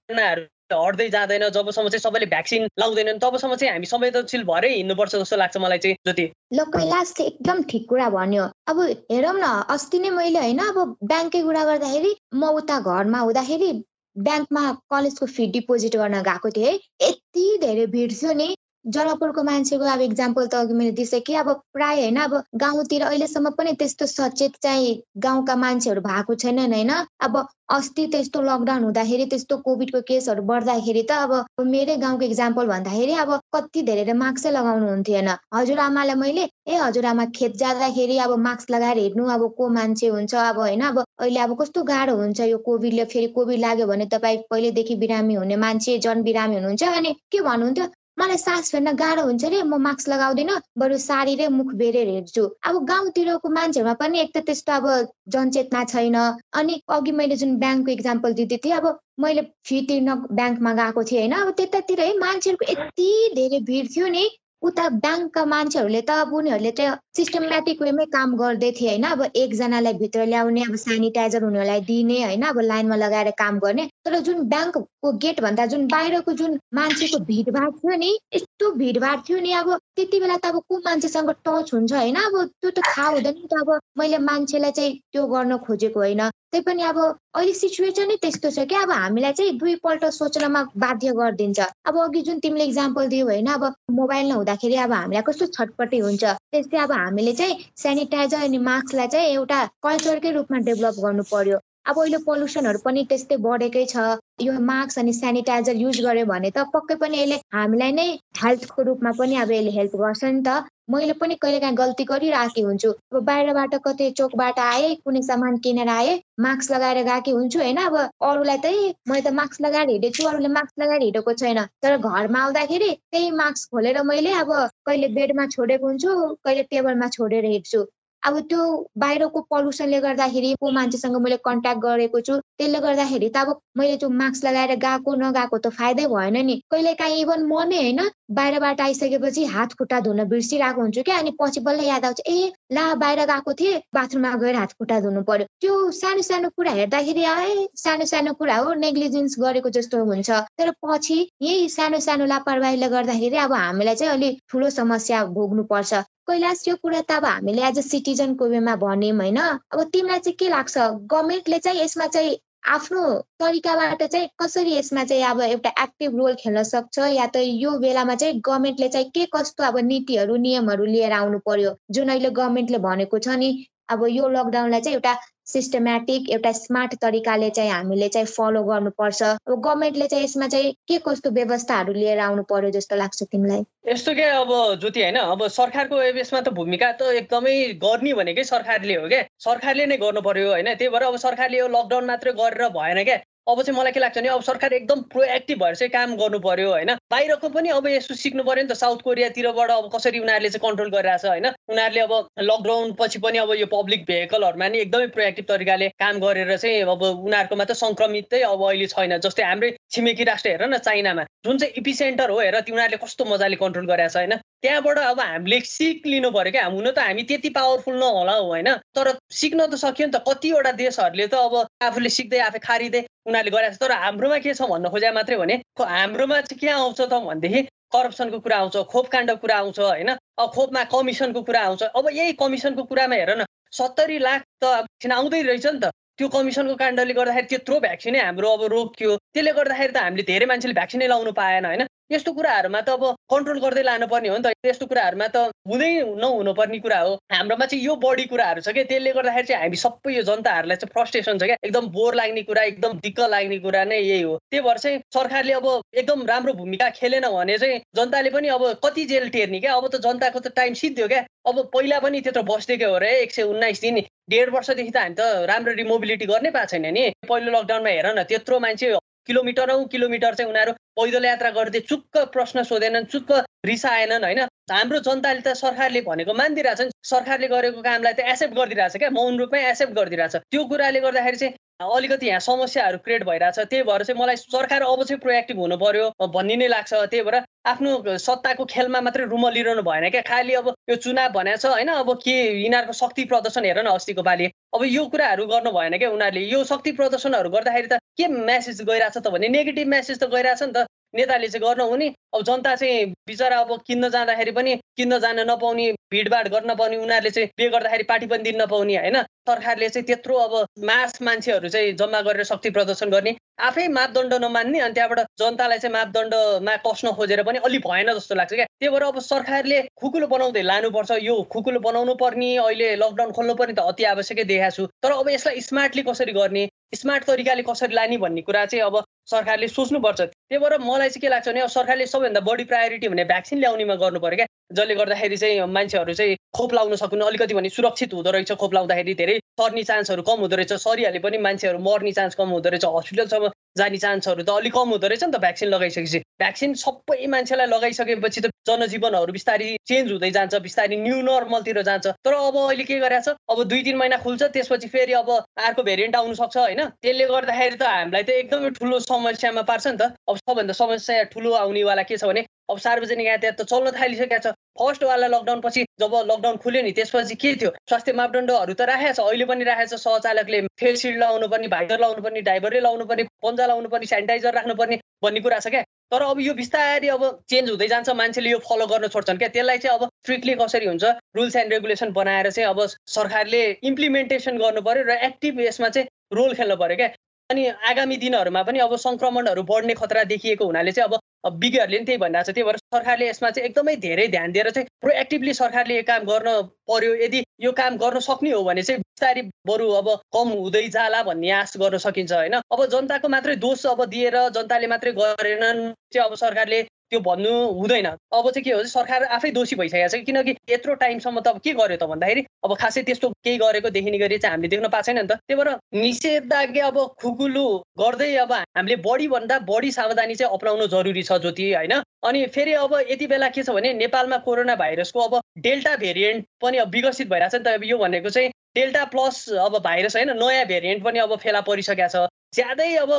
हट्दै जाँदैन। जबसम्म चाहिँ सबैले भ्याक्सिन लाउँदैनन् तबसम्म चाहिँ हामी संवेदनशील भएरै हिँड्नुपर्छ जस्तो लाग्छ मलाई चाहिँ ज्योति ल कैलाशले एकदम ठिक कुरा भन्यो। अब हेरौँ न अस्ति नै मैले होइन अब ब्याङ्ककै कुरा गर्दाखेरि म उता घरमा हुँदाखेरि ब्याङ्कमा कलेजको फी डिपोजिट गर्न गएको थिएँ है। यति धेरै भिड थियो नि। जनकपुरको मान्छेको अब इक्जाम्पल त अघि मैले दिइसकेँ। अब प्राय होइन अब गाउँतिर अहिलेसम्म पनि त्यस्तो सचेत चाहिँ गाउँका मान्छेहरू भएको छैनन् होइन? अब अस्ति त्यस्तो लकडाउन हुँदाखेरि त्यस्तो कोभिडको केसहरू बढ्दाखेरि त अब मेरै गाउँको इक्जाम्पल भन्दाखेरि अब कति धेरै मास्कै लगाउनु हुन्थेन हजुरआमालाई मैले ए हजुरआमा खेत जाँदाखेरि अब मास्क लगाएर हेर्नु अब को मान्छे हुन्छ? अब होइन अब अहिले अब कस्तो गाह्रो हुन्छ यो कोभिडले फेरि कोभिड लाग्यो भने तपाईँ पहिल्यैदेखि बिरामी हुने मान्छे जन बिरामी हुनुहुन्छ अनि के भन्नुहुन्थ्यो? मलाई सास फेर्न गाह्रो हुन्छ अरे म मास्क लगाउँदिनँ बरु साडी र मुख बेरेर हेर्छु। अब गाउँतिरको मान्छेहरूमा पनि एक त त्यस्तो अब जनचेतना छैन। अनि अघि मैले जुन ब्याङ्कको इक्जाम्पल दिँदै थिएँ अब मैले फी तिर्न ब्याङ्कमा गएको थिएँ होइन? अब त्यतातिर है मान्छेहरूको यति धेरै भिड थियो नि उता ब्याङ्कका मान्छेहरूले त अब उनीहरूले चाहिँ सिस्टमेटिक वेमै काम गर्दै थिए होइन। अब एकजनालाई भित्र ल्याउने अब सेनिटाइजर उनीहरूलाई दिने होइन अब लाइनमा लगाएर काम गर्ने। तर जुन ब्याङ्कको गेटभन्दा जुन बाहिरको जुन मान्छेको भिडभाड थियो नि यस्तो भिडभाड थियो नि अब त्यति बेला त अब को मान्छेसँग टच हुन्छ होइन? अब त्यो त थाहा हुँदैन नि त अब मैले मान्छेलाई चाहिँ त्यो गर्न खोजेको होइन। त्यही पनि अब अहिले सिचुएसनै त्यस्तो छ कि अब हामीलाई चाहिँ दुईपल्ट सोच्नमा बाध्य गरिदिन्छ। अब अघि जुन तिमीले इक्जाम्पल दियो होइन अब मोबाइल नहुँदाखेरि अब हामीलाई कस्तो छटपट्टि हुन्छ। त्यस्तै अब हामीले चाहिँ सेनिटाइजर अनि मास्कलाई चाहिँ एउटा कल्चरकै रूपमा डेभलप गर्नु पर्यो। अब अहिले पल्युसनहरू पनि त्यस्तै बढेकै छ। यो मास्क अनि सेनिटाइजर युज गर्यो भने त पक्कै पनि यसले हामीलाई नै हेल्थको रूपमा पनि अब यसले हेल्प गर्छ नि त। मैले पनि कहिले काहीँ गल्ती गरिरहेकी हुन्छु। अब बाहिरबाट कतै चोकबाट आएँ कुनै सामान किनेर आएँ मास्क लगाएर गएकी हुन्छु होइन। अब अरूलाई त मैले त मास्क लगाएर हिँडेको छु अरूले मास्क लगाएर हिँडेको छैन। तर घरमा आउँदाखेरि त्यही मास्क खोलेर मैले अब कहिले बेडमा छोडेको हुन्छु कहिले टेबलमा छोडेर हिँड्छु। अब त्यो बाहिरको पल्युसनले गर्दाखेरि को मान्छेसँग मैले कन्ट्याक्ट गरेको छु त्यसले गर्दाखेरि त अब मैले त्यो मास्क लगाएर गएको नगएको त फाइदै भएन नि। कहिले काहीँ इभन म नै होइन बाहिरबाट आइसकेपछि हात खुट्टा धुन बिर्सिरहेको हुन्छु क्या अनि पछि बल्ल याद आउँछ ए ला बाहिर गएको थिएँ बाथरुममा गएर हात खुट्टा धुनु पर्यो। त्यो सानो सानो कुरा हेर्दाखेरि आए सानो सानो कुरा हो नेग्लिजेन्स गरेको जस्तो हुन्छ। तर पछि यही सानो सानो लापरवाहीले गर्दाखेरि अब हामीलाई चाहिँ अलिक ठुलो समस्या भोग्नु पर्छ कैलाश यो कुरा त अब हामीले एज अ सिटिजनको वेमा भन्यौँ होइन। अब तिमीलाई चाहिँ के लाग्छ? गभर्मेन्टले चाहिँ यसमा चाहिँ आफ्नो तरिकाबाट चाहिँ कसरी यसमा चाहिँ अब एउटा एक्टिभ रोल खेल्न सक्छ? या त यो बेलामा चाहिँ गभर्मेन्टले चाहिँ के कस्तो अब नीतिहरू नियमहरू लिएर आउनु पर्यो? जुन अहिले गभर्मेन्टले भनेको छ नि अब यो लकडाउनलाई चाहिँ एउटा सिस्टमेटिक एउटा स्मार्ट तरिकाले चाहिँ हामीले चाहिँ फलो गर्नुपर्छ। अब गभर्मेन्टले चाहिँ यसमा चाहिँ के कस्तो व्यवस्थाहरू लिएर आउनु पर्यो जस्तो लाग्छ तिमीलाई? यस्तो के अब ज्योति होइन अब सरकारको यसमा त भूमिका त एकदमै गर्ने भनेकै सरकारले हो क्या सरकारले नै गर्नु पर्यो होइन त्यही भएर अब सरकारले यो लकडाउन मात्रै गरेर भएन क्या अब चाहिँ मलाई के लाग्छ भने अब सरकार एकदम प्रोएक्टिभ भएर चाहिँ काम गर्नु पर्यो होइन? बाहिरको पनि अब यसो सिक्नु पर्यो नि त साउथ कोरियातिरबाट अब कसरी उनीहरूले चाहिँ कन्ट्रोल गरिरहेछ होइन? उनीहरूले अब लकडाउन पछि पनि अब यो पब्लिक भेहिकलहरूमा नि एकदमै प्रोएक्टिभ तरिकाले काम गरेर चाहिँ अब उनीहरूकोमा त सङ्क्रमितै अब अहिले छैन। जस्तै हाम्रै छिमेकी राष्ट्र हेर न चाइनामा। जुन चाहिँ इपिसेन्टर हो हेर उनीहरूले कस्तो मजाले कन्ट्रोल गरेको छ होइन? त्यहाँबाट अब हामीले सिक लिनु पऱ्यो क्या। हुन त हामी त्यति पावरफुल नहोला हो होइन? तर सिक्न त सक्यो नि त। कतिवटा देशहरूले त अब आफूले सिक्दै आफै खारिँदै उनीहरूले गरेको छ तर हाम्रोमा के छ? भन्न खोजे मात्रै भने हाम्रोमा चाहिँ के आउँछ त? भनेदेखि करप्सनको कुरा आउँछ खोपकाण्डको कुरा आउँछ होइन? अब खोपमा कमिसनको कुरा आउँछ। अब यही कमिसनको कुरामा हेर न सत्तरी लाख त अब आउँदै रहेछ नि त। त्यो कमिसनको काण्डले गर्दाखेरि त्यत्रो भ्याक्सिनै हाम्रो अब रोकियो। त्यसले गर्दाखेरि त हामीले धेरै मान्छेले भ्याक्सिनै लाउनु पाएन होइन? यस्तो कुराहरूमा त अब कन्ट्रोल गर्दै लानुपर्ने हो नि त। यस्तो कुराहरूमा त हुँदै नहुनुपर्ने कुरा हो। हाम्रोमा चाहिँ यो बढी कुराहरू छ क्या। त्यसले गर्दाखेरि चाहिँ हामी सबै यो जनताहरूलाई चाहिँ फ्रस्ट्रेसन छ क्या। एकदम बोर लाग्ने कुरा एकदम दिक्क लाग्ने कुरा नै यही हो। त्यही भएर चाहिँ सरकारले अब एकदम राम्रो भूमिका खेलेन भने चाहिँ जनताले पनि अब कति जेल टेर्ने क्या? अब त जनताको त टाइम सिद्धो क्या। अब पहिला पनि त्यत्रो बस्दै हो रे। एक सय उन्नाइस दिन डेढ वर्षदेखि त हामी त राम्ररी मोबिलिटी गर्नै पाएको छैन नि। पहिलो लकडाउनमा हेर न त्यत्रो मान्छे किलोमिटरौँ किलोमिटर चाहिँ उनीहरू पैदल यात्रा गर्दै चुक्क प्रश्न सोधेनन् चुक्क रिसाएनन् होइन? हाम्रो जनताले त सरकारले भनेको मानिदिरहेछ नि। सरकारले गरेको कामलाई त एक्सेप्ट गरिदिरहेछ क्या मौन रूपमै एक्सेप्ट गरिदिरहेछ। त्यो कुराले गर्दाखेरि चाहिँ अलिकति यहाँ समस्याहरू क्रिएट भइरहेछ। त्यही भएर चाहिँ मलाई सरकार अब चाहिँ प्रोएक्टिभ हुनु पर्यो भन्ने नै लाग्छ। त्यही भएर आफ्नो सत्ताको खेलमा मात्रै रुमलिरहनु भएन क्या। खालि अब यो चुनाव भनेको छ होइन? अब के यिनीहरूको शक्ति प्रदर्शन हेर न अस्तिको पालि। अब यो कुराहरू गर्नु भएन क्या उनीहरूले। यो शक्ति प्रदर्शनहरू गर्दाखेरि त के म्यासेज गइरहेछ त भने? नेगेटिभ म्यासेज त गइरहेछ नि त। नेताले चाहिँ गर्न हुने। अब जनता चाहिँ बिचरा अब किन्न जाँदाखेरि पनि किन्न जान नपाउने भिडभाड गर्न नपाउने उनीहरूले चाहिँ पे गर्दाखेरि पार्टी पनि दिन नपाउने होइन? सरकारले चाहिँ त्यत्रो अब मास मान्छेहरू चाहिँ जम्मा गरेर शक्ति प्रदर्शन गर्ने आफै मापदण्ड नमान्ने अनि त्यहाँबाट जनतालाई चाहिँ मापदण्डमा कस्न खोजेर पनि अलिक भएन जस्तो लाग्छ क्या। त्यही भएर अब सरकारले खुकुलो बनाउँदै लानुपर्छ यो खुकुलो बनाउनु पर्ने अहिले लकडाउन खोल्नु पर्ने त अति आवश्यकै देखाएको छु। तर अब यसलाई स्मार्टली कसरी गर्ने स्मार्ट तरिकाले कसरी लाने भन्ने कुरा चाहिँ अब सरकारले सोच्नुपर्छ। त्यही भएर मलाई चाहिँ के लाग्छ भने अब सरकारले सबैभन्दा बढी प्रायोरिटी भने भ्याक्सिन ल्याउनेमा गर्नु पऱ्यो क्या। जसले गर्दाखेरि चाहिँ मान्छेहरू चाहिँ खोप लाउन सक्नु अलिकति भने सुरक्षित हुँदो रहेछ खोप लाउँदाखेरि धेरै सर्ने चान्सहरू कम हुँदो रहेछ। सरिहाले पनि मान्छेहरू मर्ने चान्स कम हुँदो रहेछ। हस्पिटलसम्म जाने चान्सहरू त अलिक कम हुँदो रहेछ नि त भ्याक्सिन लगाइसकेपछि। भ्याक्सिन सबै मान्छेलाई लगाइसकेपछि त जनजीवनहरू बिस्तारै चेन्ज हुँदै जान्छ बिस्तारै न्यू नर्मलतिर जान्छ। तर अब अहिले के गरेछ अब दुई तिन महिना खुल्छ त्यसपछि फेरि अब अर्को भेरिएन्ट आउनु सक्छ होइन? त्यसले गर्दाखेरि त हामीलाई त एकदमै ठुलो समस्यामा पार्छ नि त। अब सबभन्दा समस्या ठुलो आउनेवाला के छ भने अब सार्वजनिक यातायात त चल्न थालिसकेको छ। फर्स्टवाला लकडाउन पछि जब लकडाउन खुल्यो नि त्यसपछि के थियो? स्वास्थ्य मापदण्डहरू त राखेको छ अहिले पनि राखेको छ। सहचालकले फेस सिल्ड लाउनु पर्ने भाइजर लाउनु पर्ने ड्राइभरले लाउनु पर्ने पन्जा लाउनु पर्ने सेनिटाइजर राख्नुपर्ने भन्ने कुरा छ क्या? तर अब यो बिस्तारै अब चेन्ज हुँदै जान्छ मान्छेले यो फलो गर्न छोड्छन् क्या? त्यसलाई चाहिँ अब स्ट्रिक्टली कसरी हुन्छ? रुल्स एन्ड रेगुलेसन बनाएर चाहिँ अब सरकारले इम्प्लिमेन्टेसन गर्नु पर्यो र एक्टिभ यसमा चाहिँ रोल खेल्नु पर्यो क्या? अनि आगामी दिनहरूमा पनि अब सङ्क्रमणहरू बढ्ने खतरा देखिएको हुनाले चाहिँ अब विज्ञहरूले पनि त्यही भनिरहेको छ त्यही भएर सरकारले यसमा चाहिँ एकदमै धेरै ध्यान दिएर चाहिँ प्रोएक्टिभली सरकारले यो काम गर्न पर्यो। यदि यो काम गर्न सक्ने हो भने चाहिँ बिस्तारै बरु अब कम हुँदै जाला भन्ने आश गर्न सकिन्छ होइन? अब जनताको मात्रै दोष अब दिएर जनताले मात्रै गरेनन् चाहिँ अब सरकारले त्यो भन्नु हुँदैन। अब चाहिँ के हो सरकार आफै दोषी भइसकेको छ किनकि यत्रो टाइमसम्म त अब के गर्यो त भन्दाखेरि अब खासै त्यस्तो केही गरेको देखिने गरी चाहिँ हामीले देख्न पाएको छैन नि त। त्यही भएर निषेधाज्ञा अब खुकुलु गर्दै अब हामीले बढीभन्दा बढी सावधानी चाहिँ अप्नाउनु जरुरी छ ज्योति होइन? अनि फेरि अब यति बेला के छ भने नेपालमा कोरोना भाइरसको अब डेल्टा भेरिएन्ट पनि अब विकसित भइरहेको छ नि त। अब यो भनेको चाहिँ डेल्टा प्लस अब भाइरस होइन? नयाँ भेरिएन्ट पनि अब फेला परिसकेको छ। ज्यादै अब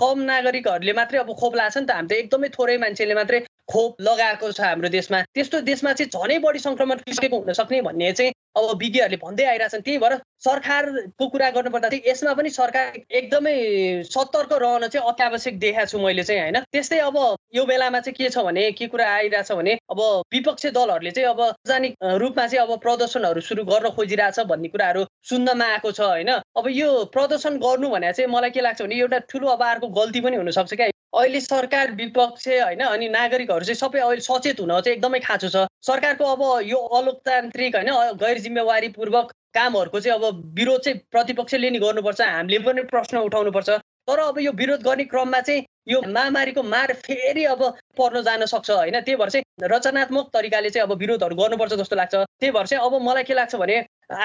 कम नागरिकहरूले मात्रै अब खोप लाग्छ नि त। हामी त एकदमै थोरै मान्छेले मात्रै खोप लगाएको छ हाम्रो देशमा। त्यस्तो देशमा चाहिँ झनै बढी सङ्क्रमण किसिमको हुन सक्ने भन्ने चाहिँ अब विज्ञहरूले भन्दै आइरहेछन् त्यही भएर सरकारको कुरा गर्नुपर्दा चाहिँ यसमा पनि सरकार एकदमै सतर्क रहन चाहिँ अत्यावश्यक देखाएको छु मैले चाहिँ होइन? त्यस्तै अब यो बेलामा चाहिँ के छ भने के कुरा आइरहेछ भने अब विपक्षी दलहरूले चाहिँ अब सार्वजनिक रूपमा चाहिँ अब प्रदर्शनहरू सुरु गर्न खोजिरहेछ भन्ने कुराहरू सुन्नमा आएको छ होइन? अब यो प्रदर्शन गर्नु भने चाहिँ मलाई के लाग्छ भने एउटा ठुलो अब अर्को गल्ती पनि हुनसक्छ क्या। अहिले सरकार विपक्ष होइन अनि नागरिकहरू चाहिँ सबै अहिले सचेत हुन चाहिँ एकदमै खाँचो छ। सरकारको अब यो अलोकतान्त्रिक होइन गैर जिम्मेवारीपूर्वक कामहरूको चाहिँ अब विरोध चाहिँ प्रतिपक्षले नि गर्नुपर्छ। हामीले पनि प्रश्न उठाउनुपर्छ। तर अब यो विरोध गर्ने क्रममा चाहिँ यो महामारीको मार फेरि अब पर्न जान सक्छ होइन? त्यही भएर चाहिँ रचनात्मक तरिकाले चाहिँ अब विरोधहरू गर्नुपर्छ जस्तो लाग्छ। त्यही भएर चाहिँ अब मलाई के लाग्छ भने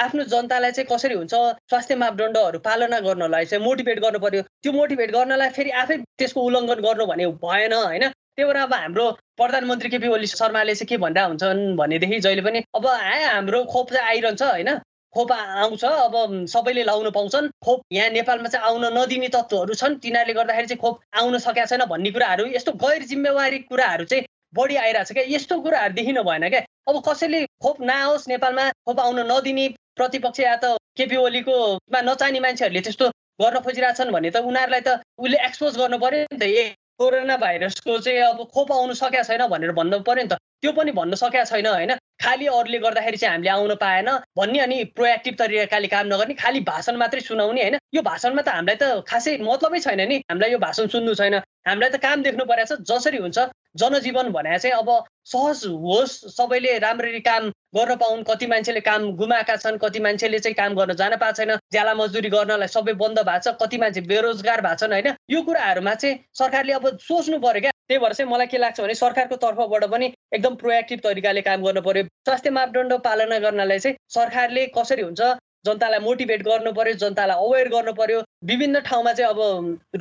आफ्नो जनतालाई चाहिँ कसरी हुन्छ स्वास्थ्य मापदण्डहरू पालना गर्नलाई चाहिँ मोटिभेट गर्नु पर्यो? त्यो मोटिभेट गर्नलाई फेरि आफै त्यसको उल्लङ्घन गर्नु भने भएन होइन? त्यही भएर अब हाम्रो प्रधानमन्त्री केपी ओली शर्माले चाहिँ के भनिरहेको हुन्छन् भनेदेखि जहिले पनि अब हाम्रो खोप चाहिँ आइरहन्छ होइन? खोप आउँछ अब सबैले लाउनु पाउँछन्। खोप यहाँ नेपालमा चाहिँ आउन नदिने तत्त्वहरू छन्। तिनीहरूले गर्दाखेरि चाहिँ खोप आउन सकेका छैन भन्ने कुराहरू यस्तो गैर जिम्मेवारी कुराहरू चाहिँ बढी आइरहेको छ क्या। यस्तो कुराहरू देखिनु भएन क्या। अब कसैले खोप नआओस् नेपालमा खोप आउन नदिने प्रतिपक्ष या त केपी ओलीकोमा नचाहिने मान्छेहरूले त्यस्तो गर्न खोजिरहेछन् भने त उनीहरूलाई त उसले एक्सपोज गर्नु पऱ्यो नि त। ए कोरोना भाइरसको चाहिँ अब खोप आउनु सकेका छैन भनेर भन्नु पऱ्यो नि त। त्यो पनि भन्न सकेका छैन होइन? खालि अरूले गर्दाखेरि चाहिँ हामीले आउन पाएन भन्ने अनि प्रोएक्टिभ तरिकाले काम नगर्ने खालि भाषण मात्रै सुनाउने होइन। यो भाषणमा त हामीलाई त खासै मतलबै छैन नि। हामीलाई यो भाषण सुन्नु छैन। हामीलाई त काम देख्नु परेको छ जसरी हुन्छ जनजीवन भने चाहिँ अब सहज होस् सबैले राम्ररी काम गर्न पाउन्। कति मान्छेले काम गुमाएका छन् कति मान्छेले चाहिँ काम गर्न जान पाएको छैन। ज्याला मजदुरी गर्नलाई सबै बन्द भएको छ कति मान्छे बेरोजगार भएको छन् होइन? यो कुराहरूमा चाहिँ सरकारले अब सोच्नु पर्यो क्या। त्यही भएर चाहिँ मलाई के लाग्छ भने सरकारको तर्फबाट पनि एकदम प्रोएक्टिभ तरिकाले काम गर्नु पर्यो। स्वास्थ्य मापदण्ड पालना गर्नलाई चाहिँ सरकारले कसरी हुन्छ? जनतालाई मोटिभेट गर्नु पर्यो जनतालाई अवेर गर्नु पर्यो। विभिन्न ठाउँमा चाहिँ अब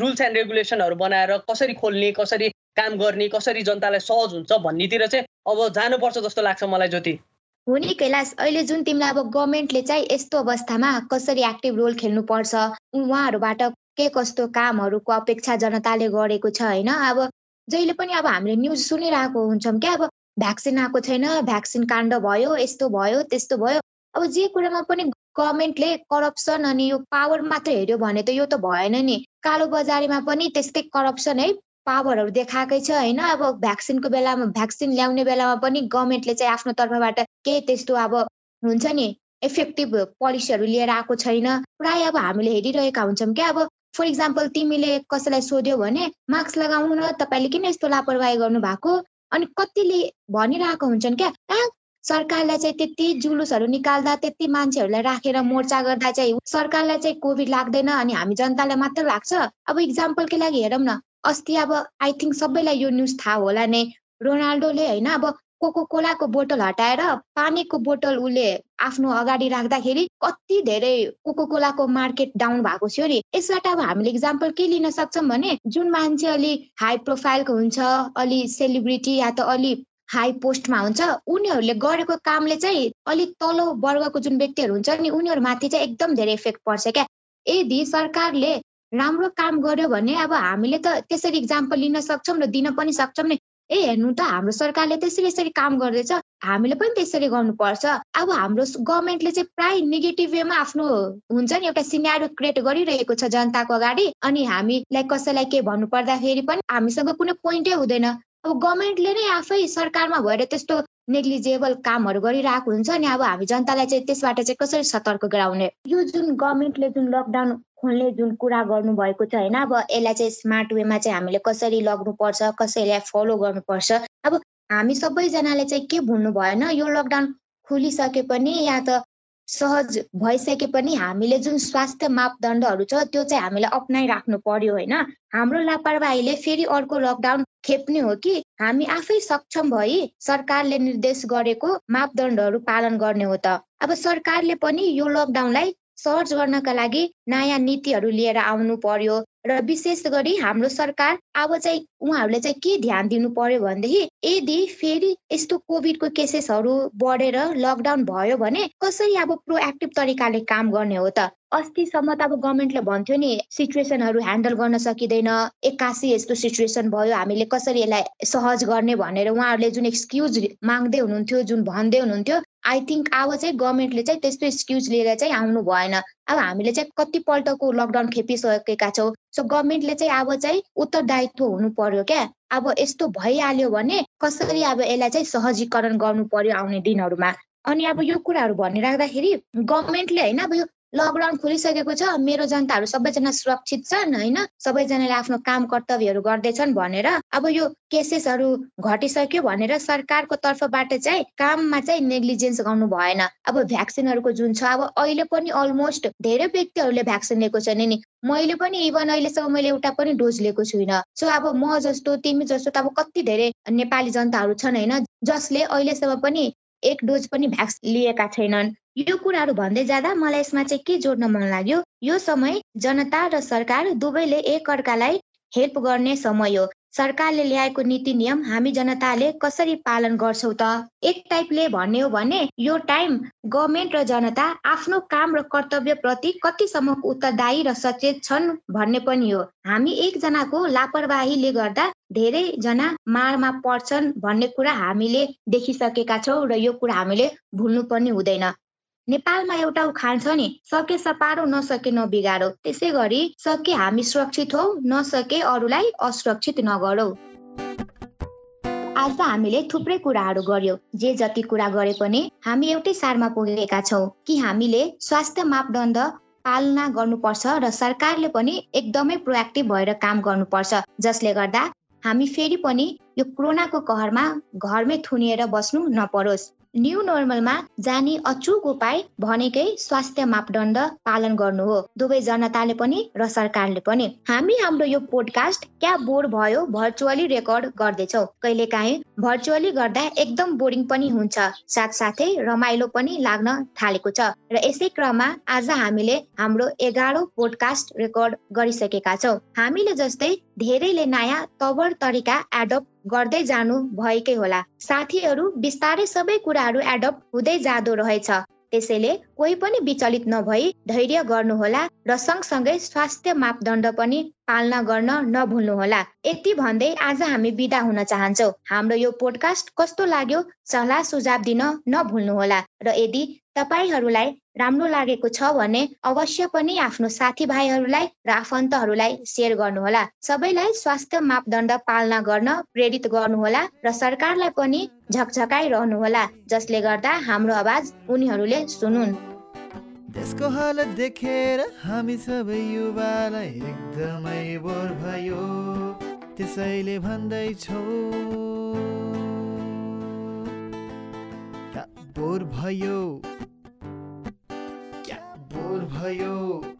रुल्स एन्ड रेगुलेसनहरू बनाएर कसरी खोल्ने कसरी काम गर्ने कसरी जनतालाई सहज हुन्छ भन्नेतिर चाहिँ अब जानुपर्छ जस्तो लाग्छ मलाई ज्योति। हो नि कैलाश अहिले जुन तिमीलाई अब गभर्मेन्टले चाहिँ यस्तो अवस्थामा कसरी एक्टिभ रोल खेल्नुपर्छ उहाँहरूबाट के कस्तो कामहरूको अपेक्षा जनताले गरेको छ होइन? अब जहिले पनि अब हामीले न्युज सुनिरहेको हुन्छौँ क्या अब भ्याक्सिन आएको छैन भ्याक्सिन काण्ड भयो यस्तो भयो त्यस्तो भयो। अब जे कुरामा पनि गभर्मेन्टले करप्सन अनि यो पावर मात्रै हेऱ्यो भने त यो त भएन नि। कालो बजारीमा पनि त्यस्तै करप्सन है पावरहरू देखाएकै छ होइन? अब भ्याक्सिनको बेलामा भ्याक्सिन ल्याउने बेलामा पनि गभर्मेन्टले चाहिँ आफ्नो तर्फबाट केही त्यस्तो अब हुन्छ नि इफेक्टिभ पोलिसीहरू लिएर आएको छैन। प्रायः अब हामीले हेरिरहेका हुन्छौँ क्या। अब फर इक्जाम्पल तिमीले कसैलाई सोध्यो भने मास्क लगाउनु न तपाईँले किन यस्तो लापरवाही गर्नु भएको अनि कतिले भनिरहेको हुन्छन् क्या सरकारलाई चाहिँ त्यति जुलुसहरू निकाल्दा त्यति मान्छेहरूलाई राखेर मोर्चा गर्दा चाहिँ सरकारलाई चाहिँ कोभिड लाग्दैन अनि हामी जनतालाई मात्र लाग्छ। अब इक्जाम्पलकै लागि हेरौँ न अस्ति अब आई थिङ्क सबैलाई यो न्युज थाहा होला नै। रोनाल्डोले होइन अब कोको कोलाको बोतल हटाएर पानीको बोतल उसले आफ्नो अगाडि राख्दाखेरि कति धेरै कोको कोलाको मार्केट डाउन भएको थियो नि। यसबाट अब हामीले इक्जाम्पल के लिन सक्छौँ भने जुन मान्छे अलि हाई प्रोफाइलको हुन्छ अलि सेलिब्रिटी या त अलि हाई पोस्टमा हुन्छ उनीहरूले गरेको कामले चाहिँ अलिक तल्लो वर्गको जुन व्यक्तिहरू हुन्छ नि उनीहरूमाथि चाहिँ एकदम धेरै इफेक्ट पर्छ क्या। यदि सरकारले राम्रो काम गर्यो भने अब हामीले त त्यसरी इक्जाम्पल लिन सक्छौँ र दिन पनि सक्छौँ नि। ए हेर्नु त हाम्रो सरकारले त्यसरी यसरी काम गर्दैछ हामीले पनि त्यसरी गर्नुपर्छ। अब हाम्रो गभर्मेन्टले चाहिँ प्राय नेगेटिभ वेमा आफ्नो हुन्छ नि एउटा सिनारो क्रिएट गरिरहेको छ जनताको अगाडि। अनि हामीलाई कसैलाई के भन्नु पर्दाखेरि पनि हामीसँग कुनै पोइन्टै हुँदैन। अब गभर्मेन्टले नै आफै सरकारमा भएर त्यस्तो नेग्लिजेबल कामहरू गरिरहेको हुन्छ अनि अब हामी जनतालाई चाहिँ त्यसबाट चाहिँ कसरी सतर्क गराउने? यो जुन गभर्मेन्टले जुन लकडाउन खोल्ने जुन कुरा गर्नुभएको छ होइन? अब यसलाई चाहिँ स्मार्ट वेमा चाहिँ हामीले कसरी लग्नुपर्छ कसरी यसलाई फलो गर्नुपर्छ? अब हामी सबैजनाले चाहिँ के भुल्नु भएन? यो लकडाउन खुलिसके पनि या त सहज भइसके पनि हामीले जुन स्वास्थ्य मापदण्डहरू छ त्यो चाहिँ हामीले अप्नाइराख्नु पर्यो होइन? हाम्रो लापरवाहीले फेरि अर्को लकडाउन खेप्ने हो कि? हामी आफै सक्षम भई सरकारले निर्देश गरेको मापदण्डहरू पालन गर्ने हो त। अब सरकारले पनि यो लकडाउनलाई सर्च गर्नका लागि नयाँ नीतिहरू लिएर आउनु पर्यो र विशेष गरी हाम्रो सरकार अब चाहिँ उहाँहरूले चाहिँ के ध्यान दिनु पर्यो भनेदेखि यदि फेरि यस्तो कोभिडको केसेसहरू बढेर लकडाउन भयो भने कसरी अब प्रोएक्टिभ तरिकाले काम गर्ने हो त? अस्तिसम्म त अब गभर्मेन्टले भन्थ्यो नि सिचुएसनहरू ह्यान्डल गर्न सकिँदैन एक्कासी यस्तो सिचुएसन भयो हामीले कसरी यसलाई सहज गर्ने भनेर उहाँहरूले जुन एक्सक्युज माग्दै हुनुहुन्थ्यो जुन भन्दै हुनुहुन्थ्यो आई थिङ्क अब चाहिँ गभर्मेन्टले चाहिँ त्यस्तो एक्सक्युज लिएर चाहिँ आउनु भएन। अब हामीले चाहिँ कतिपल्टको लकडाउन खेपिसकेका छौँ। सो गभर्मेन्टले चाहिँ अब चाहिँ उत्तरदायित्व हुनु पर्यो क्या। अब यस्तो भइहाल्यो भने कसरी अब यसलाई चाहिँ सहजीकरण गर्नु पर्यो आउने दिनहरूमा? अनि अब यो कुराहरू भनिराख्दाखेरि गभर्मेन्टले होइन अब यो लकडाउन खोलिसकेको छ मेरो जनताहरू सबैजना सुरक्षित छन् होइन? सबैजनाले आफ्नो काम कर्तव्यहरू गर्दैछन् भनेर। अब यो केसेसहरू घटिसक्यो भनेर सरकारको तर्फबाट चाहिँ काममा चाहिँ नेग्लिजेन्स गर्नु भएन। अब भ्याक्सिनहरूको जुन छ अब अहिले पनि अलमोस्ट धेरै व्यक्तिहरूले भ्याक्सिन लिएको छन् नि। मैले पनि इभन अहिलेसम्म मैले एउटा पनि डोज लिएको छुइनँ। सो अब म जस्तो तिमी जस्तो त अब कति धेरै नेपाली जनताहरू छन् होइन? जसले अहिलेसम्म पनि एक डोज पनि भ्याक्स लिएका छैनन्। यो कुराहरू भन्दै जाँदा मलाई यसमा चाहिँ के जोड्न मन लाग्यो यो समय जनता र सरकार दुवैले एक अर्कालाई हेल्प गर्ने समय हो। सरकारले ल्याएको नीति नियम हामी जनताले कसरी पालन गर्छौँ त? एक टाइपले भन्ने हो भने यो टाइम गभर्मेन्ट र जनता आफ्नो काम र कर्तव्य प्रति कतिसम्म उत्तरदायी र सचेत छन् भन्ने पनि हो। हामी एकजनाको लापरवाहीले गर्दा धेरैजना मारमा पर्छन् भन्ने कुरा हामीले देखिसकेका छौँ र यो कुरा हामीले भुल्नु पनि हुँदैन। नेपालमा एउटा उखान छ नि सके सपारो नसके नबिगारो। त्यसै गरी सके हामी सुरक्षित हौ नसके अरूलाई असुरक्षित नगरौ। आज हामीले थुप्रै कुराहरू गर्यौँ। जे जति कुरा गरे पनि हामी एउटै सारमा पुगेका छौँ कि हामीले स्वास्थ्य मापदण्ड पालना गर्नुपर्छ र सरकारले पनि एकदमै प्रोएक्टिभ भएर काम गर्नुपर्छ। जसले गर्दा हामी फेरि पनि यो कोरोनाको कहरमा घरमै थुनिएर बस्नु नपरोस्। न्यू नर्मलमा जाने अचुक उपाय भनेकै स्वास्थ्य मापदण्ड पालन गर्नु हो। दुवै जनताले पनि र सरकारले पनि। हामी हाम्रो यो पोडकास्ट क्या बोर भयो भर्चुअली रेकर्ड गर्दैछौ। कहिलेकाहीँ भर्चुअली गर्दा एकदम बोरिङ पनि हुन्छ। साथसाथै रमाइलो पनि लाग्न थालेको छ। र यसै क्रममा आज हामीले हाम्रो एघारौँ पोडकास्ट रेकर्ड गरिसकेका छौँ। हामीले जस्तै धेरैले नयाँ तवर तरिका एडप्ट गर्दै जानु भएकै होला। साथीहरू बिस्तारै सबै कुराहरू एडप्ट हुँदै जाँदो रहेछ। त्यसैले कोही पनि विचलित नभई धैर्य गर्नुहोला र सँगसँगै स्वास्थ्य मापदण्ड पनि पालना गर्न नभुल्नुहोला। यति भन्दै आज हामी बिदा हुन चाहन्छौ। हाम्रो यो पोडकास्ट कस्तो लाग्यो सल्लाह सुझाव दिन नभुल्नुहोला। र यदि तपाईँहरूलाई राम्रो लागेको छ भने अवश्य पनि आफ्नो साथीभाइहरूलाई र आफन्तहरूलाई सेयर गर्नुहोला। सबैलाई स्वास्थ्य मापदण्ड पालना गर्न प्रेरित गर्नुहोला र सरकारलाई पनि झकझकाइरहनुहोला जसले गर्दा हाम्रो आवाज उनीहरूले सुनुन्। त्यसको हालत देखेर हामी सबै युवालाई एकदमै बोर भयो। त्यसैले भन्दैछौ बोर भयो? भयो?